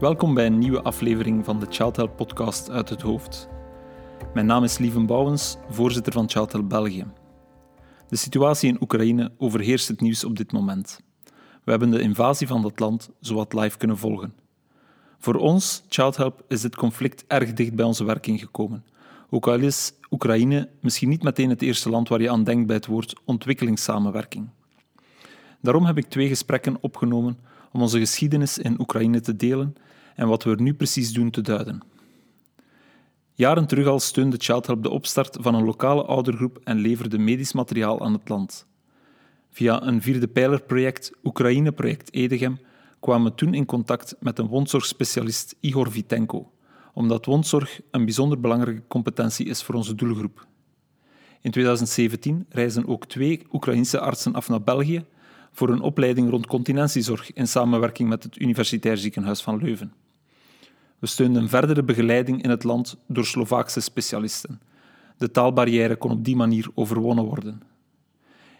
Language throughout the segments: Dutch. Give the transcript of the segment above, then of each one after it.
Welkom bij een nieuwe aflevering van de Child Help podcast uit het hoofd. Mijn naam is Lieven Bouwens, voorzitter van Child Help België. De situatie in Oekraïne overheerst het nieuws op dit moment. We hebben de invasie van dat land zowat live kunnen volgen. Voor ons, Child Help, is dit conflict erg dicht bij onze werking gekomen. Ook al is Oekraïne misschien niet meteen het eerste land waar je aan denkt bij het woord ontwikkelingssamenwerking. Daarom heb ik twee gesprekken opgenomen om onze geschiedenis in Oekraïne te delen en wat we er nu precies doen te duiden. Jaren terug al steunde Child Help de opstart van een lokale oudergroep en leverde medisch materiaal aan het land. Via een vierde pijlerproject, Oekraïne-project Edegem, kwamen we toen in contact met een wondzorgspecialist Igor Vitenko, omdat wondzorg een bijzonder belangrijke competentie is voor onze doelgroep. In 2017 reisden ook twee Oekraïnse artsen af naar België voor een opleiding rond continentiezorg in samenwerking met het Universitair Ziekenhuis van Leuven. We steunden verdere begeleiding in het land door Slovaakse specialisten. De taalbarrière kon op die manier overwonnen worden.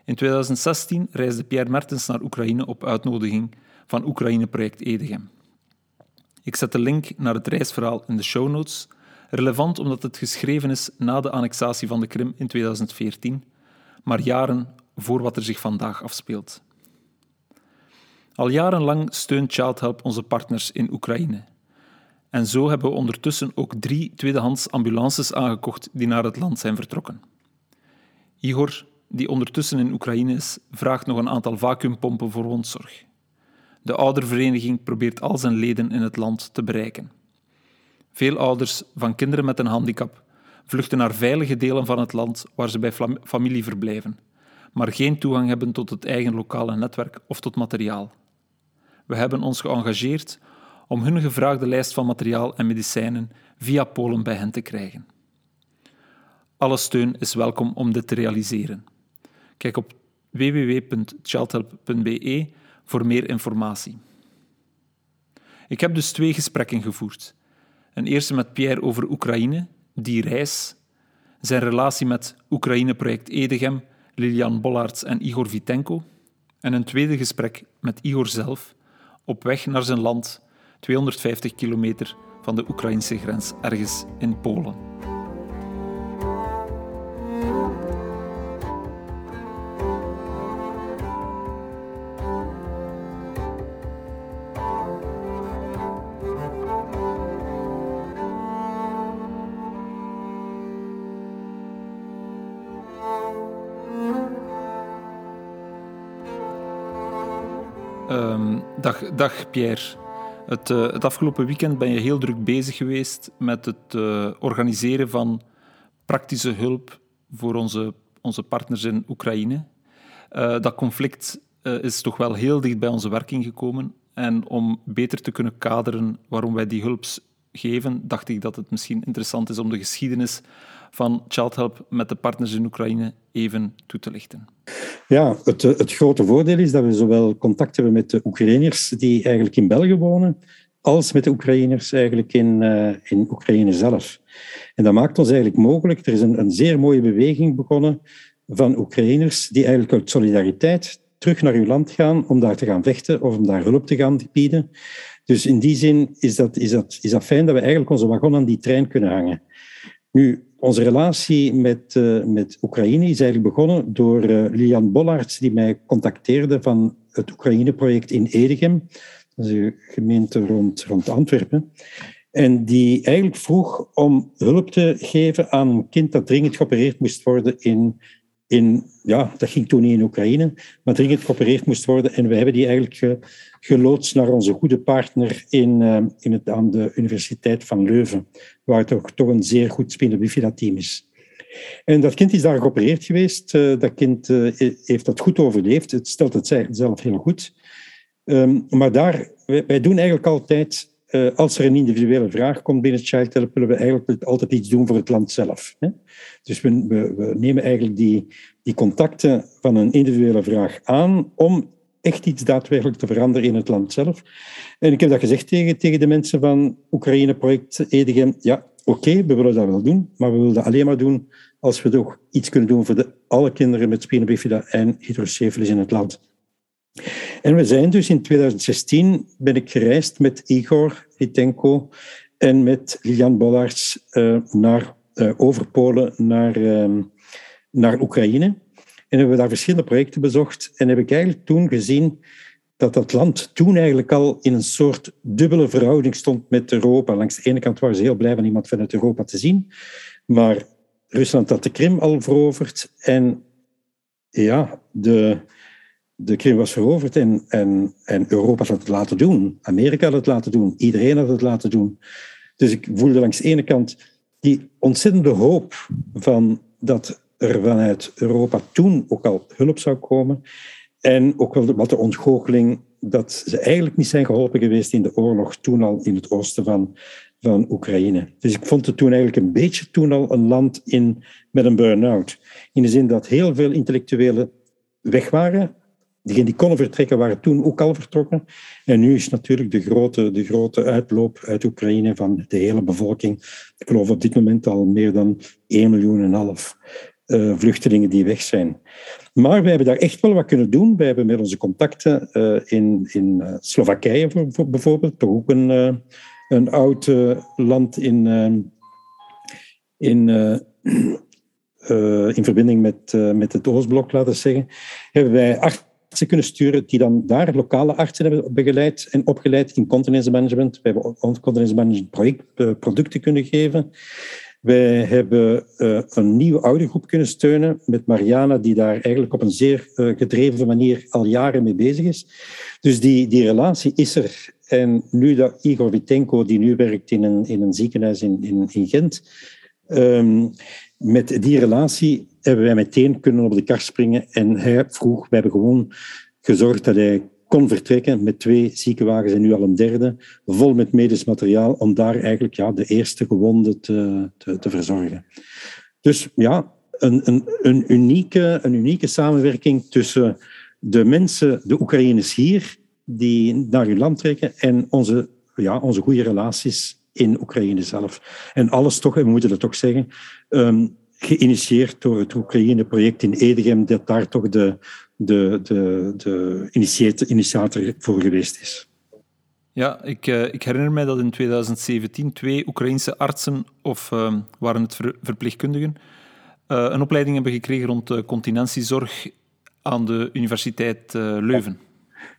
In 2016 reisde Pierre Mertens naar Oekraïne op uitnodiging van Oekraïne-project Edegem. Ik zet de link naar het reisverhaal in de show notes, relevant omdat het geschreven is na de annexatie van de Krim in 2014, maar jaren voor wat er zich vandaag afspeelt. Al jarenlang steunt Child Help onze partners in Oekraïne. En zo hebben we ondertussen ook drie tweedehands ambulances aangekocht die naar het land zijn vertrokken. Igor, die ondertussen in Oekraïne is, vraagt nog een aantal vacuumpompen voor wondzorg. De oudervereniging probeert al zijn leden in het land te bereiken. Veel ouders van kinderen met een handicap vluchten naar veilige delen van het land waar ze bij familie verblijven, maar geen toegang hebben tot het eigen lokale netwerk of tot materiaal. We hebben ons geëngageerd om hun gevraagde lijst van materiaal en medicijnen via Polen bij hen te krijgen. Alle steun is welkom om dit te realiseren. Kijk op www.childhelp.be voor meer informatie. Ik heb dus twee gesprekken gevoerd. Een eerste met Pierre over Oekraïne, die reis, zijn relatie met Oekraïne-project Edegem, Lilian Bollards en Igor Vitenko. En een tweede gesprek met Igor zelf, op weg naar zijn land, 250 kilometer van de Oekraïnse grens, ergens in Polen. Ehm, dag, dag Pierre. Het, uh, het, afgelopen weekend ben je heel druk bezig geweest met het uh, organiseren van praktische hulp voor onze, onze partners in Oekraïne. Uh, dat conflict is toch wel heel dicht bij onze werking gekomen. En om beter te kunnen kaderen waarom wij die hulp geven, dacht ik dat het misschien interessant is om de geschiedenis van Child Help met de partners in Oekraïne even toe te lichten. Ja, het, het grote voordeel is dat we zowel contact hebben met de Oekraïners die eigenlijk in België wonen, als met de Oekraïners eigenlijk in, uh, in Oekraïne zelf. En dat maakt ons eigenlijk mogelijk. Er is een, een zeer mooie beweging begonnen van Oekraïners die eigenlijk uit solidariteit terug naar uw land gaan om daar te gaan vechten of om daar hulp te gaan bieden. Dus in die zin is dat, is dat, is dat fijn dat we eigenlijk onze wagon aan die trein kunnen hangen. Nu, onze relatie met, uh, met Oekraïne is eigenlijk begonnen door uh, Lilian Bollards, die mij contacteerde van het Oekraïne-project in Edegem. Dat is een gemeente rond, rond Antwerpen. En die eigenlijk vroeg om hulp te geven aan een kind dat dringend geopereerd moest worden in, in ja, dat ging toen niet in Oekraïne, maar dringend geopereerd moest worden. En we hebben die eigenlijk geloodst naar onze goede partner in, uh, in het, aan de Universiteit van Leuven, waar toch, toch een zeer goed spinne bifida-team is. En dat kind is daar geopereerd geweest. Uh, dat kind uh, heeft dat goed overleefd. Het stelt het zelf heel goed. Um, maar daar, wij, doen eigenlijk altijd, als er een individuele vraag komt binnen Child Help, willen we eigenlijk altijd iets doen voor het land zelf. Hè? Dus we, we, nemen eigenlijk die, die contacten van een individuele vraag aan om echt iets daadwerkelijk te veranderen in het land zelf. En ik heb dat gezegd tegen, tegen de mensen van Oekraïne-project Edegem. Ja, oké, we willen dat wel doen, maar we willen dat alleen maar doen als we toch iets kunnen doen voor de, alle kinderen met spina bifida en hydrocephalus in het land. En we zijn dus in 2016 ben ik gereisd met Igor Hitenko en met Lilian Bollards naar, over Polen naar, ehm, naar Oekraïne. En hebben we daar verschillende projecten bezocht. En heb ik eigenlijk toen gezien dat dat land toen eigenlijk al in een soort dubbele verhouding stond met Europa. Langs de ene kant waren ze heel blij van iemand vanuit Europa te zien, maar Rusland had de Krim al veroverd en ja, de, de Krim was veroverd en, en, Europa had het laten doen. Amerika had het laten doen. Iedereen had het laten doen. Dus ik voelde langs de ene kant die ontzettende hoop van dat er vanuit Europa toen ook al hulp zou komen. En ook wel wat de ontgoocheling dat ze eigenlijk niet zijn geholpen geweest in de oorlog toen al in het oosten van, van Oekraïne. Dus ik vond het toen eigenlijk een beetje toen al een land in, met een burn-out. In de zin dat heel veel intellectuelen weg waren. Diegenen die konden vertrekken waren toen ook al vertrokken. En nu is natuurlijk de grote, de grote uitloop uit Oekraïne van de hele bevolking. Ik geloof op dit moment al meer dan 1 miljoen en half uh, vluchtelingen die weg zijn. Maar we hebben daar echt wel wat kunnen doen. We hebben met onze contacten uh, in, in uh, Slowakije voor, voor bijvoorbeeld, toch ook een, een oud land in, in, in verbinding met, met het Oostblok, laten we zeggen, hebben wij artsen kunnen sturen die dan daar lokale artsen hebben begeleid en opgeleid in continence management. We hebben continence management project, producten kunnen geven. Wij hebben uh, een nieuwe oudergroep kunnen steunen met Mariana, die daar eigenlijk op een zeer uh, gedreven manier al jaren mee bezig is. Dus die, die relatie is er. En nu dat Igor Witenko, die nu werkt in een, in een ziekenhuis in, in, Gent, um, met die relatie hebben wij meteen kunnen op de kar springen. En hij vroeg, we hebben gewoon gezorgd dat hij kon vertrekken met twee ziekenwagens en nu al een derde, vol met medisch materiaal, om daar eigenlijk ja, de eerste gewonden te, te, te verzorgen. Dus ja, een, een, een, unieke, een unieke samenwerking tussen de mensen, de Oekraïners hier, die naar hun land trekken, en onze, ja, onze goede relaties in Oekraïne zelf. En alles toch, en we moeten dat toch zeggen, um, geïnitieerd door het Oekraïne-project in Edegem, dat daar toch de, de, de, de initiator voor geweest is. Ja, ik, uh, ik, herinner mij dat in 2017 twee Oekraïnse artsen, of uh, waren het ver, verpleegkundigen, uh, een opleiding hebben gekregen rond continentiezorg aan de Universiteit Leuven.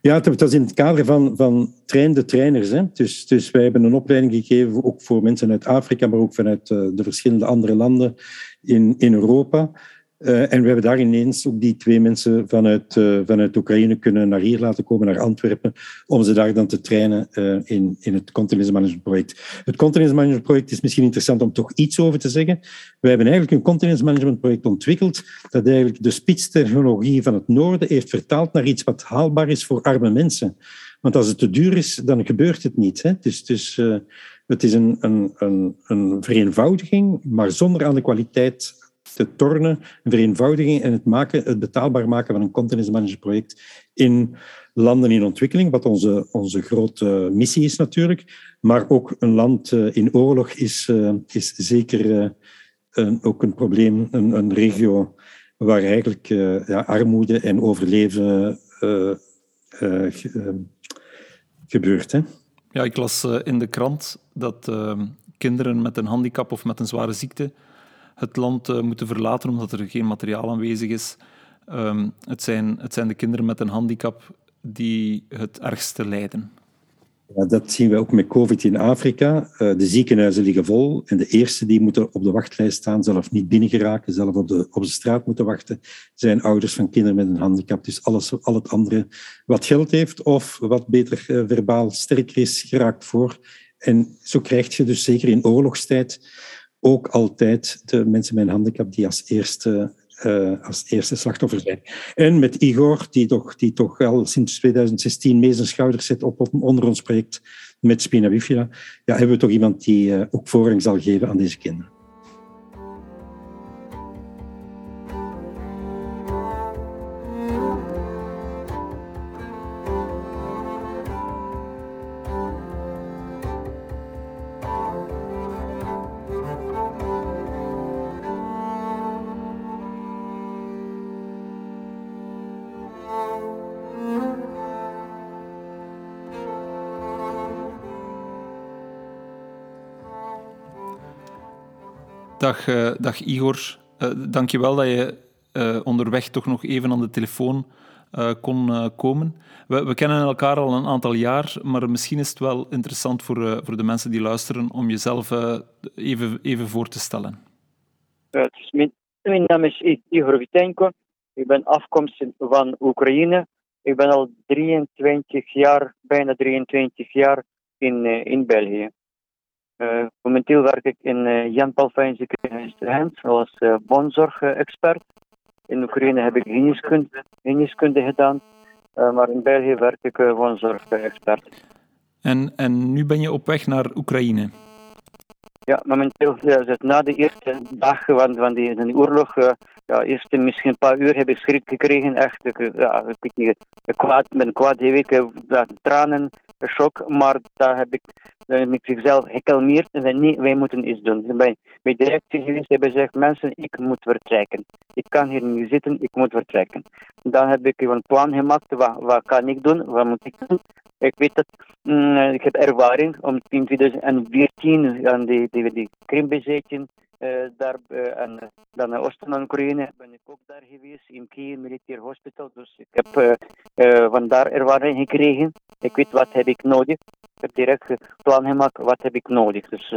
Ja, dat was in het kader van, van Train de Trainers. Hè. Dus, dus wij hebben een opleiding gegeven, ook voor mensen uit Afrika, maar ook vanuit de verschillende andere landen in, in Europa. Uh, en we hebben daar ineens ook die twee mensen vanuit, uh, vanuit Oekraïne kunnen naar hier laten komen, naar Antwerpen, om ze daar dan te trainen uh, in, in het continence management project. Het continence management project is misschien interessant om toch iets over te zeggen. We hebben eigenlijk een continence management project ontwikkeld dat eigenlijk de spitstechnologie van het noorden heeft vertaald naar iets wat haalbaar is voor arme mensen. Want als het te duur is, dan gebeurt het niet. Hè? Dus, dus het is een, een, een, een vereenvoudiging, maar zonder aan de kwaliteit te tornen, een vereenvoudiging en het, maken, het betaalbaar maken van een continence management project in landen in ontwikkeling, wat onze, onze grote missie is natuurlijk. Maar ook een land eh, in oorlog is, eh, is zeker eh, een, ook een probleem, een, een regio waar eigenlijk ja, armoede en overleven gebeurt. Hè? Ja, ik las in de krant dat kinderen met een handicap of met een zware ziekte het land uh, moeten verlaten omdat er geen materiaal aanwezig is. Um, het, zijn, het zijn de kinderen met een handicap die het ergste lijden. Ja, dat zien we ook met COVID in Afrika. Uh, de ziekenhuizen liggen vol en de eerste die moeten op de wachtlijst staan, zelf niet binnen geraken, zelf op de, op de straat moeten wachten, zijn ouders van kinderen met een handicap. Dus alles, al het andere wat geld heeft of wat beter uh, verbaal sterker is, geraakt voor. En zo krijg je dus zeker in oorlogstijd ook altijd de mensen met een handicap die als eerste, uh, als eerste slachtoffer zijn. En met Igor, die toch, die toch al sinds 2016 mee zijn schouders zet op, op onder ons project met Spina Bifida, ja, hebben we toch iemand die uh, ook voorrang zal geven aan deze kinderen. Dag, uh, dag Igor. Uh, Dank je wel dat je uh, onderweg toch nog even aan de telefoon kon komen. We, we, kennen elkaar al een aantal jaar, maar misschien is het wel interessant voor, voor de mensen die luisteren om jezelf even, even voor te stellen. mijn, mijn naam is Igor Vitenko. Ik ben afkomstig van Oekraïne. Ik ben al 23 jaar, bijna 23 jaar in, in België. Uh, momenteel werk ik in uh, Jan ziekenhuis Gent als woonzorgexpert. In Oekraïne heb ik geneeskunde, geneeskunde gedaan, maar in België werk ik woonzorgexpert. En, en nu ben je op weg naar Oekraïne? Ja, momenteel na de eerste dag van, van, die, van die oorlog, ja, eerst misschien een paar uur heb ik schrik gekregen. Echt, ik, ja, ik, ik kwaad, ben kwaad, die week, tranen, shock, maar daar heb ik dan ik zichzelf gekalmeerd en zei, wij moeten iets doen. Bij, bij directie geweest hebben gezegd, mensen, ik moet vertrekken. Ik kan hier niet zitten, ik moet vertrekken. Dan heb ik een plan gemaakt, wat, wat kan ik doen, wat moet ik doen. Ik weet dat, mm, ik heb ervaring om in 2014 aan die, die, die Krimbezetting uh, daar, uh, en dan naar Oosten van Oekraïne ben ik ook daar geweest, in Kiev Militair Hospital. Dus ik heb uh, van daar ervaring gekregen. Ik weet wat heb ik nodig. Ik heb direct plan gemaakt, wat heb ik nodig. Dus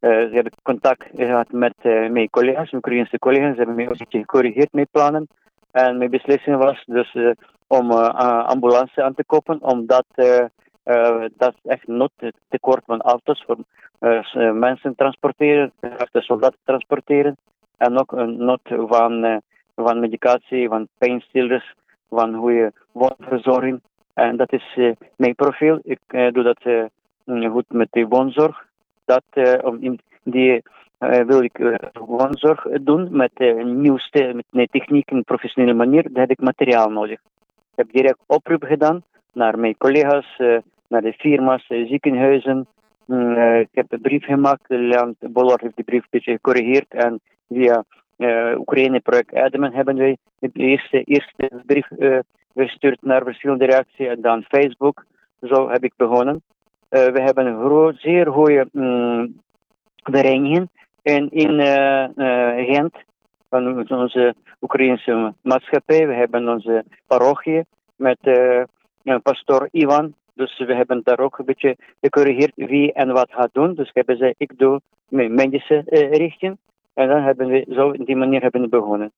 ze hebben contact gehad met mijn collega's, mijn Oekraïnse collega's. Ze hebben mij ook een gecorrigeerd met plannen. En mijn beslissing was dus om ambulance aan te kopen, omdat dat is echt not tekort van auto's voor uh, mensen transporteren, de soldaten transporteren. En ook een not van, uh, van medicatie, van pijnstillers, van goede woonverzorging. En dat is uh, mijn profiel. Ik doe dat goed met de woonzorg. Dat, in die wil ik woonzorg doen met een nieuwste met een techniek professionele manier. Daar heb ik materiaal nodig. Ik heb direct oproep gedaan naar mijn collega's, naar de firma's, ziekenhuizen, uh, ik heb een brief gemaakt. Leon Bollard heeft die brief een beetje gecorrigeerd. En via uh, Oekraïne-project Edemen hebben wij de eerste, eerste brief uh, gestuurd naar verschillende reacties. En dan Facebook. Zo heb ik begonnen. we hebben een zeer goede um, vereniging in, in Gent. Van onze Oekraïnse maatschappij. We hebben onze parochie met pastor Ivan dus we hebben daar ook een beetje gecorrigeerd wie en wat gaat doen. Dus hebben ze, ik doe mijn medische uh, richting. En dan hebben we zo in die manier hebben we begonnen.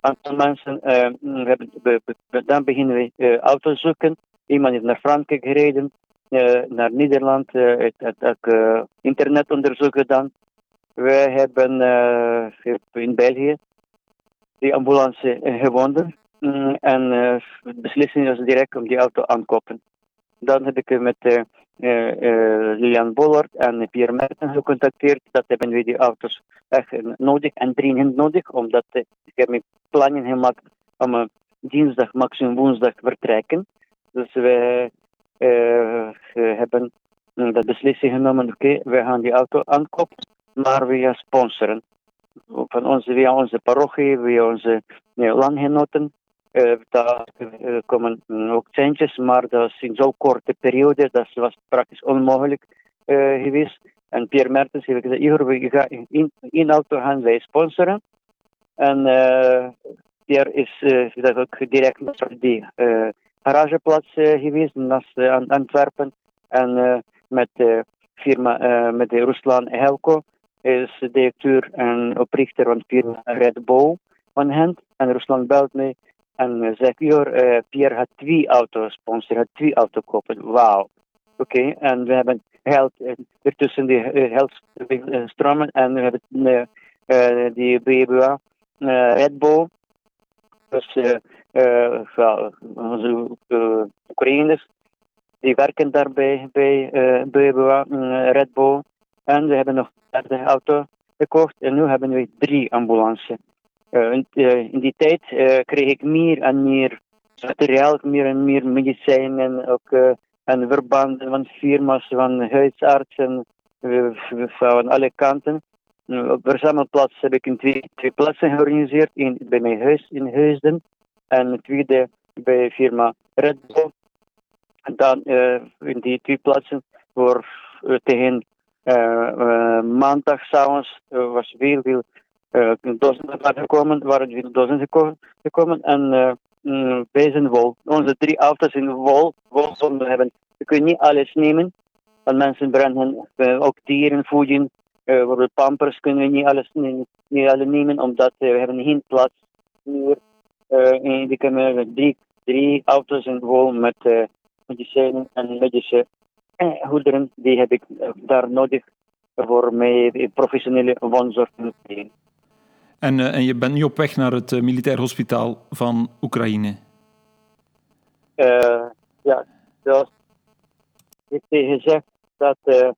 Aantal mensen, uh, hebben, dan beginnen we uh, auto's zoeken. Iemand is naar Frankrijk gereden, naar Nederland, het, het, het internetonderzoek gedaan. We hebben in België die ambulance gewonnen. Mm, en de beslissing was direct om die auto aankopen. Dan heb ik met uh, uh, Lilian Bollard en Pierre Merten gecontacteerd. Dat hebben we die auto's echt nodig en dringend nodig, omdat ik heb plannen gemaakt om dinsdag, maximum woensdag vertrekken. Dus we hebben de beslissing genomen, oké, okay, we gaan die auto aankopen, maar we sponsoren. Van onze, via onze parochie, via onze landgenoten. Uh, daar uh, komen ook centjes, maar dat is in zo'n korte periode, dat was praktisch onmogelijk uh, geweest. En Pierre Mertens heeft gezegd, Igor, we gaan in, in auto gaan wij sponsoren. En Pierre is dat ook direct naar die garageplaats geweest, naar Antwerpen. En met de firma, met de Ruslan Helko, is directeur en oprichter van firma Red Bull van hen. En Ruslan belt mij en uh, zegt, uh, Pierre had twee auto's sponsor, had twee auto's kopen. Wauw. Oké, okay. en we hebben geld uh, ertussen die uh, geldstromen en we hebben uh, die BBA Red Bull. Dus well, onze Oekraïners die werken daarbij bij BBA Red Bull. En we hebben nog een derde auto gekocht en nu hebben we drie ambulances. Uh, in, uh, in, die tijd uh, kreeg ik meer en meer materiaal, meer en meer medicijnen, ook en verbanden van firma's, van huisartsen, van alle kanten. Op verzamelplaats heb ik in twee, twee plaatsen georganiseerd. Eén bij mijn huis in Heusden en de tweede bij firma Red Bull. Dan in die twee plaatsen voor tegen maandag s'avonds was veel, veel docenten gekomen, waren veel docenten gekomen. En mm, wij zijn vol. Onze drie auto's zijn vol, vol zonder hebben. We kunnen niet alles nemen. Want mensen brengen ook dieren, voeding, bijvoorbeeld pampers kunnen we niet alles niet alle nemen, omdat we hebben geen plaats meer. Uh, die kunnen drie, drie auto's en vol met medicijnen en medische goederen. Die heb ik daar nodig voor mij professionele woonzorg En, uh, en je bent nu op weg naar het militair hospitaal van Oekraïne? ja, zoals ik heb gezegd, dat de,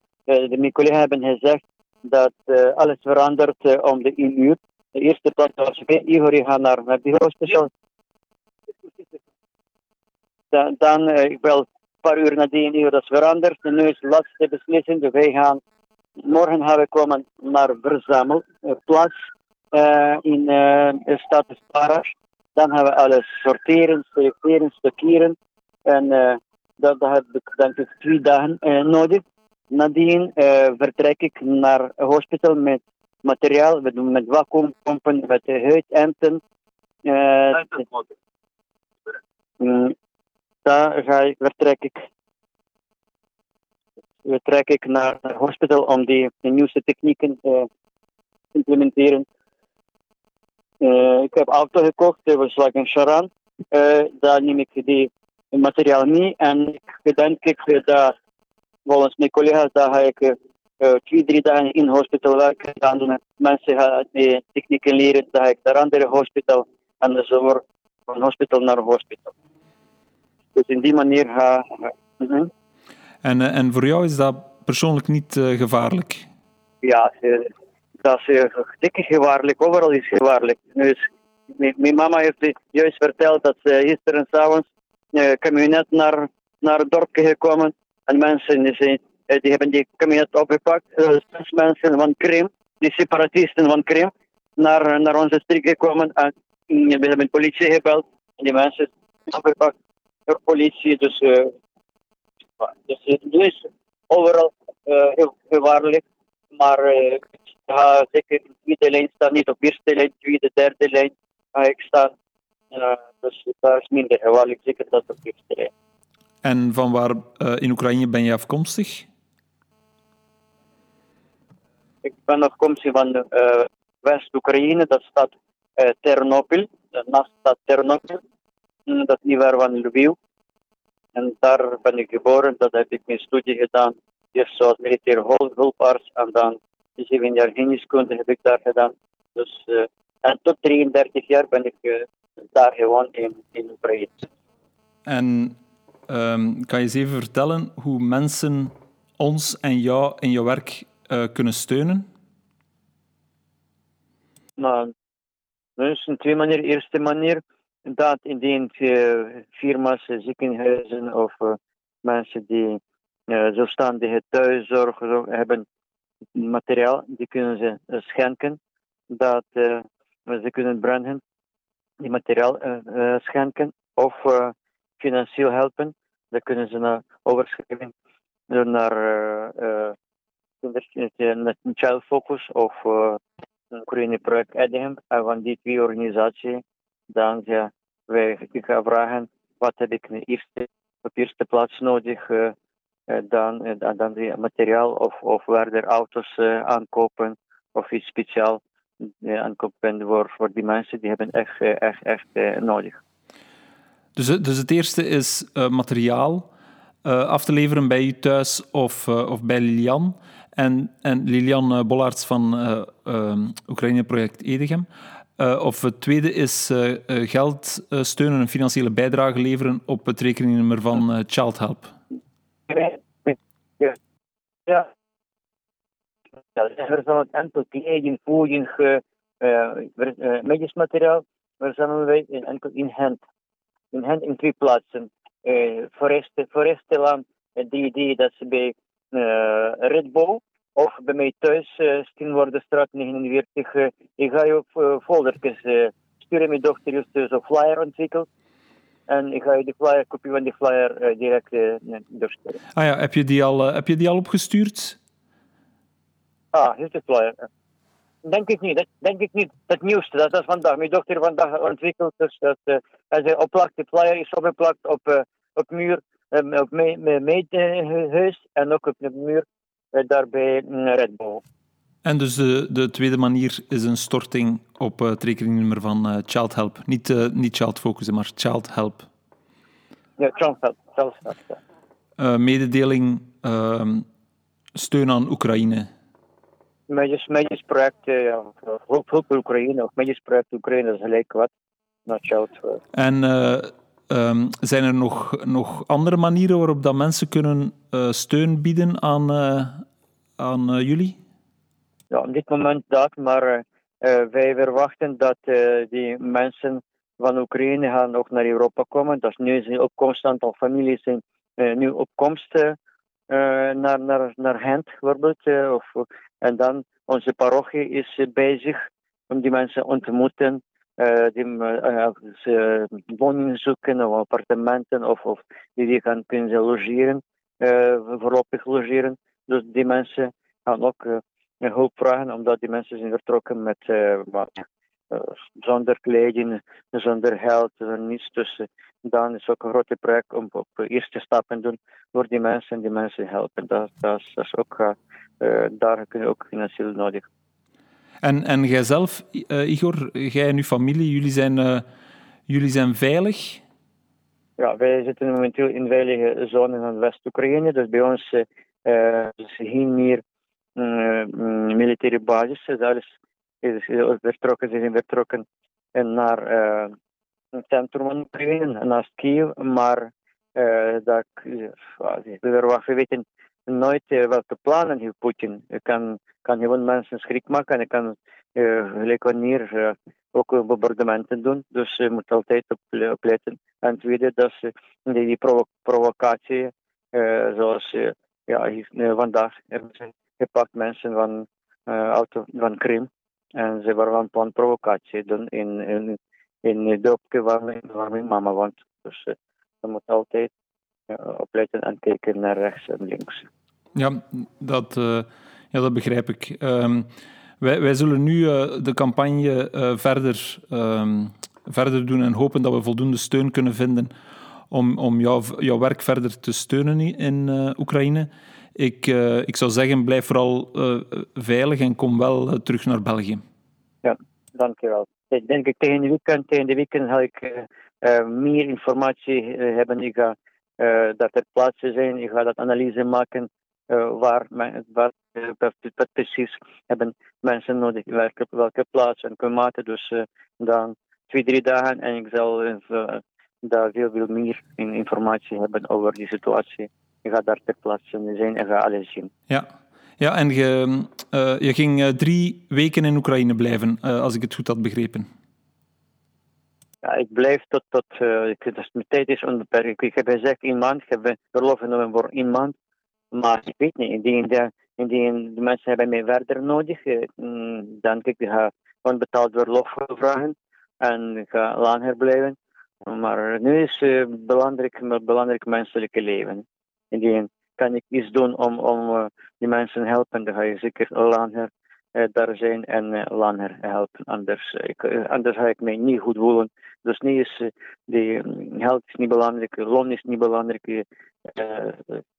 mijn collega's hebben gezegd dat alles verandert om de 1 uur. De eerste plaats was bij Igor, je gaat naar, naar die. Dan, dan ik wil een paar uur na die uur dat is veranderd. En nu is de laatste beslissing. Dus wij gaan, morgen gaan we komen naar verzamelplaats in de stad Paras. Dan gaan we alles sorteren, selecteren, stockeren. En dat, dat heb ik denk ik twee dagen nodig. Nadien vertrek ik naar een hospital met materiaal, met, met vacuumpompen, met huidenten. Uh, daar ga ik, vertrek ik, vertrek ik naar een hospital om die de nieuwste technieken te implementeren. Uh, ik heb auto gekocht, de Volkswagen Charan. Uh, daar neem ik die materiaal mee en ik denk ik dat volgens mijn collega's, daar ga ik uh, twee, drie dagen in hospital werken. Dan mensen gaan die technieken leren, dan ga ik naar andere hospital. En zo wordt van hospital naar hospital. Dus in die manier ga uh en, en voor jou is dat persoonlijk niet uh, gevaarlijk? Ja, dat uh, dikke gevaarlijk. Overal is gevaarlijk. Dus, mijn mama heeft juist verteld dat ze gisteren s'avonds een kabinet naar, naar het dorpje gekomen en mensen die, eh, hebben die kabinet opgepakt. Zes mensen van Krim, die separatisten van Krim, naar, naar onze streek gekomen. En we hebben de politie gebeld. En die mensen opgepakt door politie. Dus, dus het is overal uh, gevaarlijk. Maar ga zeker in de tweede lijn staan, niet op eerste lijn, tweede, derde lijn ga ik staan. Dus daar is minder gevaarlijk, zeker dat op eerste lijn. En van waar uh, in Oekraïne ben je afkomstig? Ik ben afkomstig van uh, West-Oekraïne, dat staat uh, Ternopil, naast staat Ternopil, mm, dat is niet ver van Lviv. En daar ben ik geboren, dat heb ik mijn studie gedaan. Eerst zoals militair hulparts en dan zeven jaar geneeskunde heb ik daar gedaan. Dus, uh, en tot 33 jaar ben ik uh, daar gewoond in, in Oekraïne. En Um, kan je eens even vertellen hoe mensen ons en jou in je werk uh, kunnen steunen? Nou, een twee manieren. Eerste manier, dat indien firma's, ziekenhuizen of mensen die zelfstandige thuiszorg hebben materiaal, die kunnen ze schenken. Dat ze kunnen brengen, die materiaal schenken of financieel helpen. Dan kunnen ze naar overschrijving naar uh, uh, Child Focus of uh, Oekraïne Project Edingham. En van die twee organisaties, dan ja, wij, ik ga vragen wat heb ik eerste, op eerste plaats nodig. Dan, uh, dan die materiaal of, of waar er auto's uh, aankopen of iets speciaal aankopen voor, voor die mensen die hebben echt, echt, echt nodig. Dus, dus het eerste is materiaal af te leveren bij u thuis of, of bij Lilian. En, en Lilian Bollards van Oekraïne Project Edegem. of het tweede is geld steunen en financiële bijdrage leveren op het rekeningnummer van Child Help. Er zal het enkel kleding, voeding, medisch materiaal verzamelen wij enkel in hand in, hen, in twee plaatsen. Uh, foreste, Foresteland, die, die dat ze bij Red Bull of bij mij thuis, uh, Steenwoordenstraat 49. Uh, ik ga je foldertjes sturen. Mijn dochter heeft dus een flyer ontwikkeld. En ik ga je de flyer, kopie van die flyer uh, direct uh, doorsturen. Ah ja, heb je die al, uh, heb je die al opgestuurd? Ah, is de flyer. Denk ik niet. Dat, denk ik niet. Het nieuwste, dat is vandaag. Mijn dochter vandaag ontwikkeld. Dus dat, hij opplakt, de flyer is opgeplakt op, op muur, op meethuis en ook op de muur uh, daar bij Red Bull. En dus de, de tweede manier is een storting op het rekeningnummer van Child Help. Niet, niet Child Focus, maar Child Help. Ja, Child Help. Child Help ja. mededeling ehm, steun aan Oekraïne medisch project, ja, hulp, hulp Oekraïne of medisch project Oekraïne is gelijk wat. En uh, um, zijn er nog, nog andere manieren waarop dat mensen kunnen uh, steun bieden aan, uh, aan jullie? Ja, op dit moment dat, maar wij verwachten dat die mensen van Oekraïne gaan ook naar Europa komen. Dat is nu een opkomst, aantal families zijn nu opkomst naar, naar, naar Gent bijvoorbeeld. of en dan onze parochie is bezig om die mensen te ontmoeten. Uh, die uh, woningen zoeken of appartementen of, of die die gaan kunnen logeren, uh, voorlopig logeren. Dus die mensen gaan ook hulp vragen, omdat die mensen zijn vertrokken met zonder kleding, zonder geld, zonder niets. Dus dan is ook een grote project om op eerste stappen te doen voor die mensen en die mensen helpen. Dat, dat, is, dat is ook uh, daar kun je ook financieel nodig. En, en jij zelf, uh, Igor, jij en uw familie, jullie zijn, uh, jullie zijn veilig? Ja, wij zitten momenteel in veilige zone van West-Oekraïne. Dus bij ons is geen meer militaire basis. Dus daar is, is, vertrokken, ze zijn vertrokken naar het centrum van Oekraïne, naast Kiev. Maar dat, we weten nooit welke plannen heeft Poetin. Je kan, kan gewoon mensen schrik maken en je kan gelijk wanneer ook bombardementen doen. Dus je moet altijd op, opletten. En tweede, dat die, die provo provocatie, zoals ja, vandaag hebben gepakt mensen van, auto, van Krim. En ze waren van provocatie doen in, in, in mijn, waar mijn mama woont. Dus je moet altijd opletten en kijken naar rechts en links. Ja, dat, uh, ja, dat begrijp ik. Um, wij, wij zullen nu uh, de campagne uh, verder, um, verder doen en hopen dat we voldoende steun kunnen vinden om, om jouw, jouw werk verder te steunen in Oekraïne. Ik, ik zou zeggen, blijf vooral veilig en kom wel terug naar België. Ja, dankjewel. Ik denk ik tegen de weekend, tegen de weekend ga ik meer informatie hebben. Ik ga dat er plaatsen zijn. Ik ga dat analyse maken uh, waar, waar precies hebben mensen nodig, welke, welke plaats en klimaat. Dus uh, dan twee, drie dagen en ik zal daar veel, veel meer informatie hebben over die situatie. Ik ga daar ter plaatse zijn en ga alles zien. Ja, ja en je, je ging drie weken in Oekraïne blijven, als ik het goed had begrepen. Ja, ik blijf tot, tot uh, dus mijn tijd is onbeperkt. Ik heb gezegd één maand, ik heb verlof genomen voor één maand. Maar ik weet niet, indien de, indien de mensen hebben mij verder nodig, eh, mm, dan ik ga onbetaald verlof vragen en ga langer blijven. Maar nu is het belangrijk, belangrijk menselijke leven. Indien kan ik iets doen om, om uh, die mensen helpen, dan ga je zeker langer uh, daar zijn en uh, langer helpen. Anders, ik, anders ga ik mij niet goed voelen. Dus nu is de geld is niet belangrijk, loon is niet belangrijk,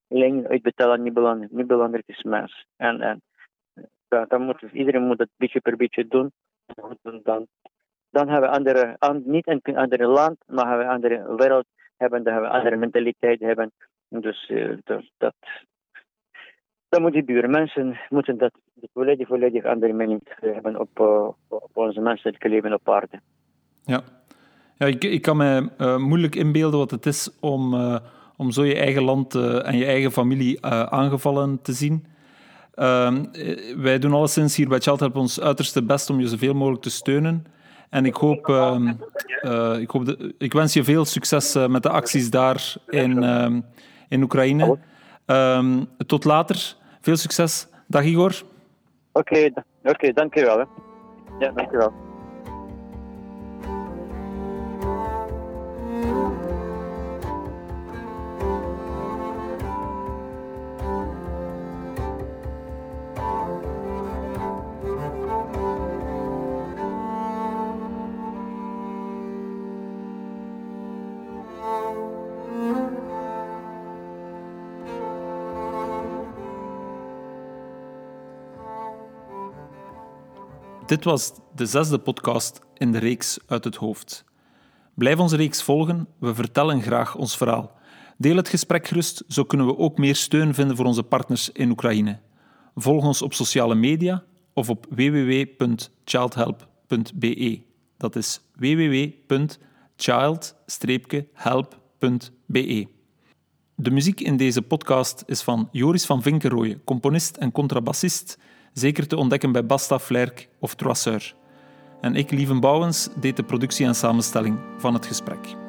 lening uitbetalen niet belangrijk, niet belangrijk is mens. En, en ja, dan moet, iedereen moet het beetje per beetje doen. Dan, dan hebben we andere, niet een andere land, maar hebben we andere wereld hebben, dan hebben we andere mentaliteit hebben. Dus uh, dat, dat, dat moet gebeuren. Mensen moeten dat volledig, volledig andere mening hebben op, uh, op onze menselijke leven op aarde. Ja, ja ik, ik kan me uh, moeilijk inbeelden wat het is om om zo je eigen land en je eigen familie aangevallen te zien. Uh, wij doen alleszins hier bij Child Help ons uiterste best om je zoveel mogelijk te steunen. En ik hoop, ehm, ik, hoop ik wens je veel succes met de acties daar in, ehm, in Oekraïne. tot later. Veel succes. Dag Igor. Oké, okay, okay, dankjewel. Hè. Ja, dankjewel. Dit was de zesde podcast in de reeks Uit het Hoofd. Blijf onze reeks volgen, we vertellen graag ons verhaal. Deel het gesprek gerust, zo kunnen we ook meer steun vinden voor onze partners in Oekraïne. Volg ons op sociale media of op www.childhelp.be. Dat is www.child-help.be. De muziek in deze podcast is van Joris van Vinkenrooyen, componist en contrabassist, zeker te ontdekken bij Basta Flerk of Troisseur. En ik, Lieven Bouwens, deed de productie en samenstelling van het gesprek.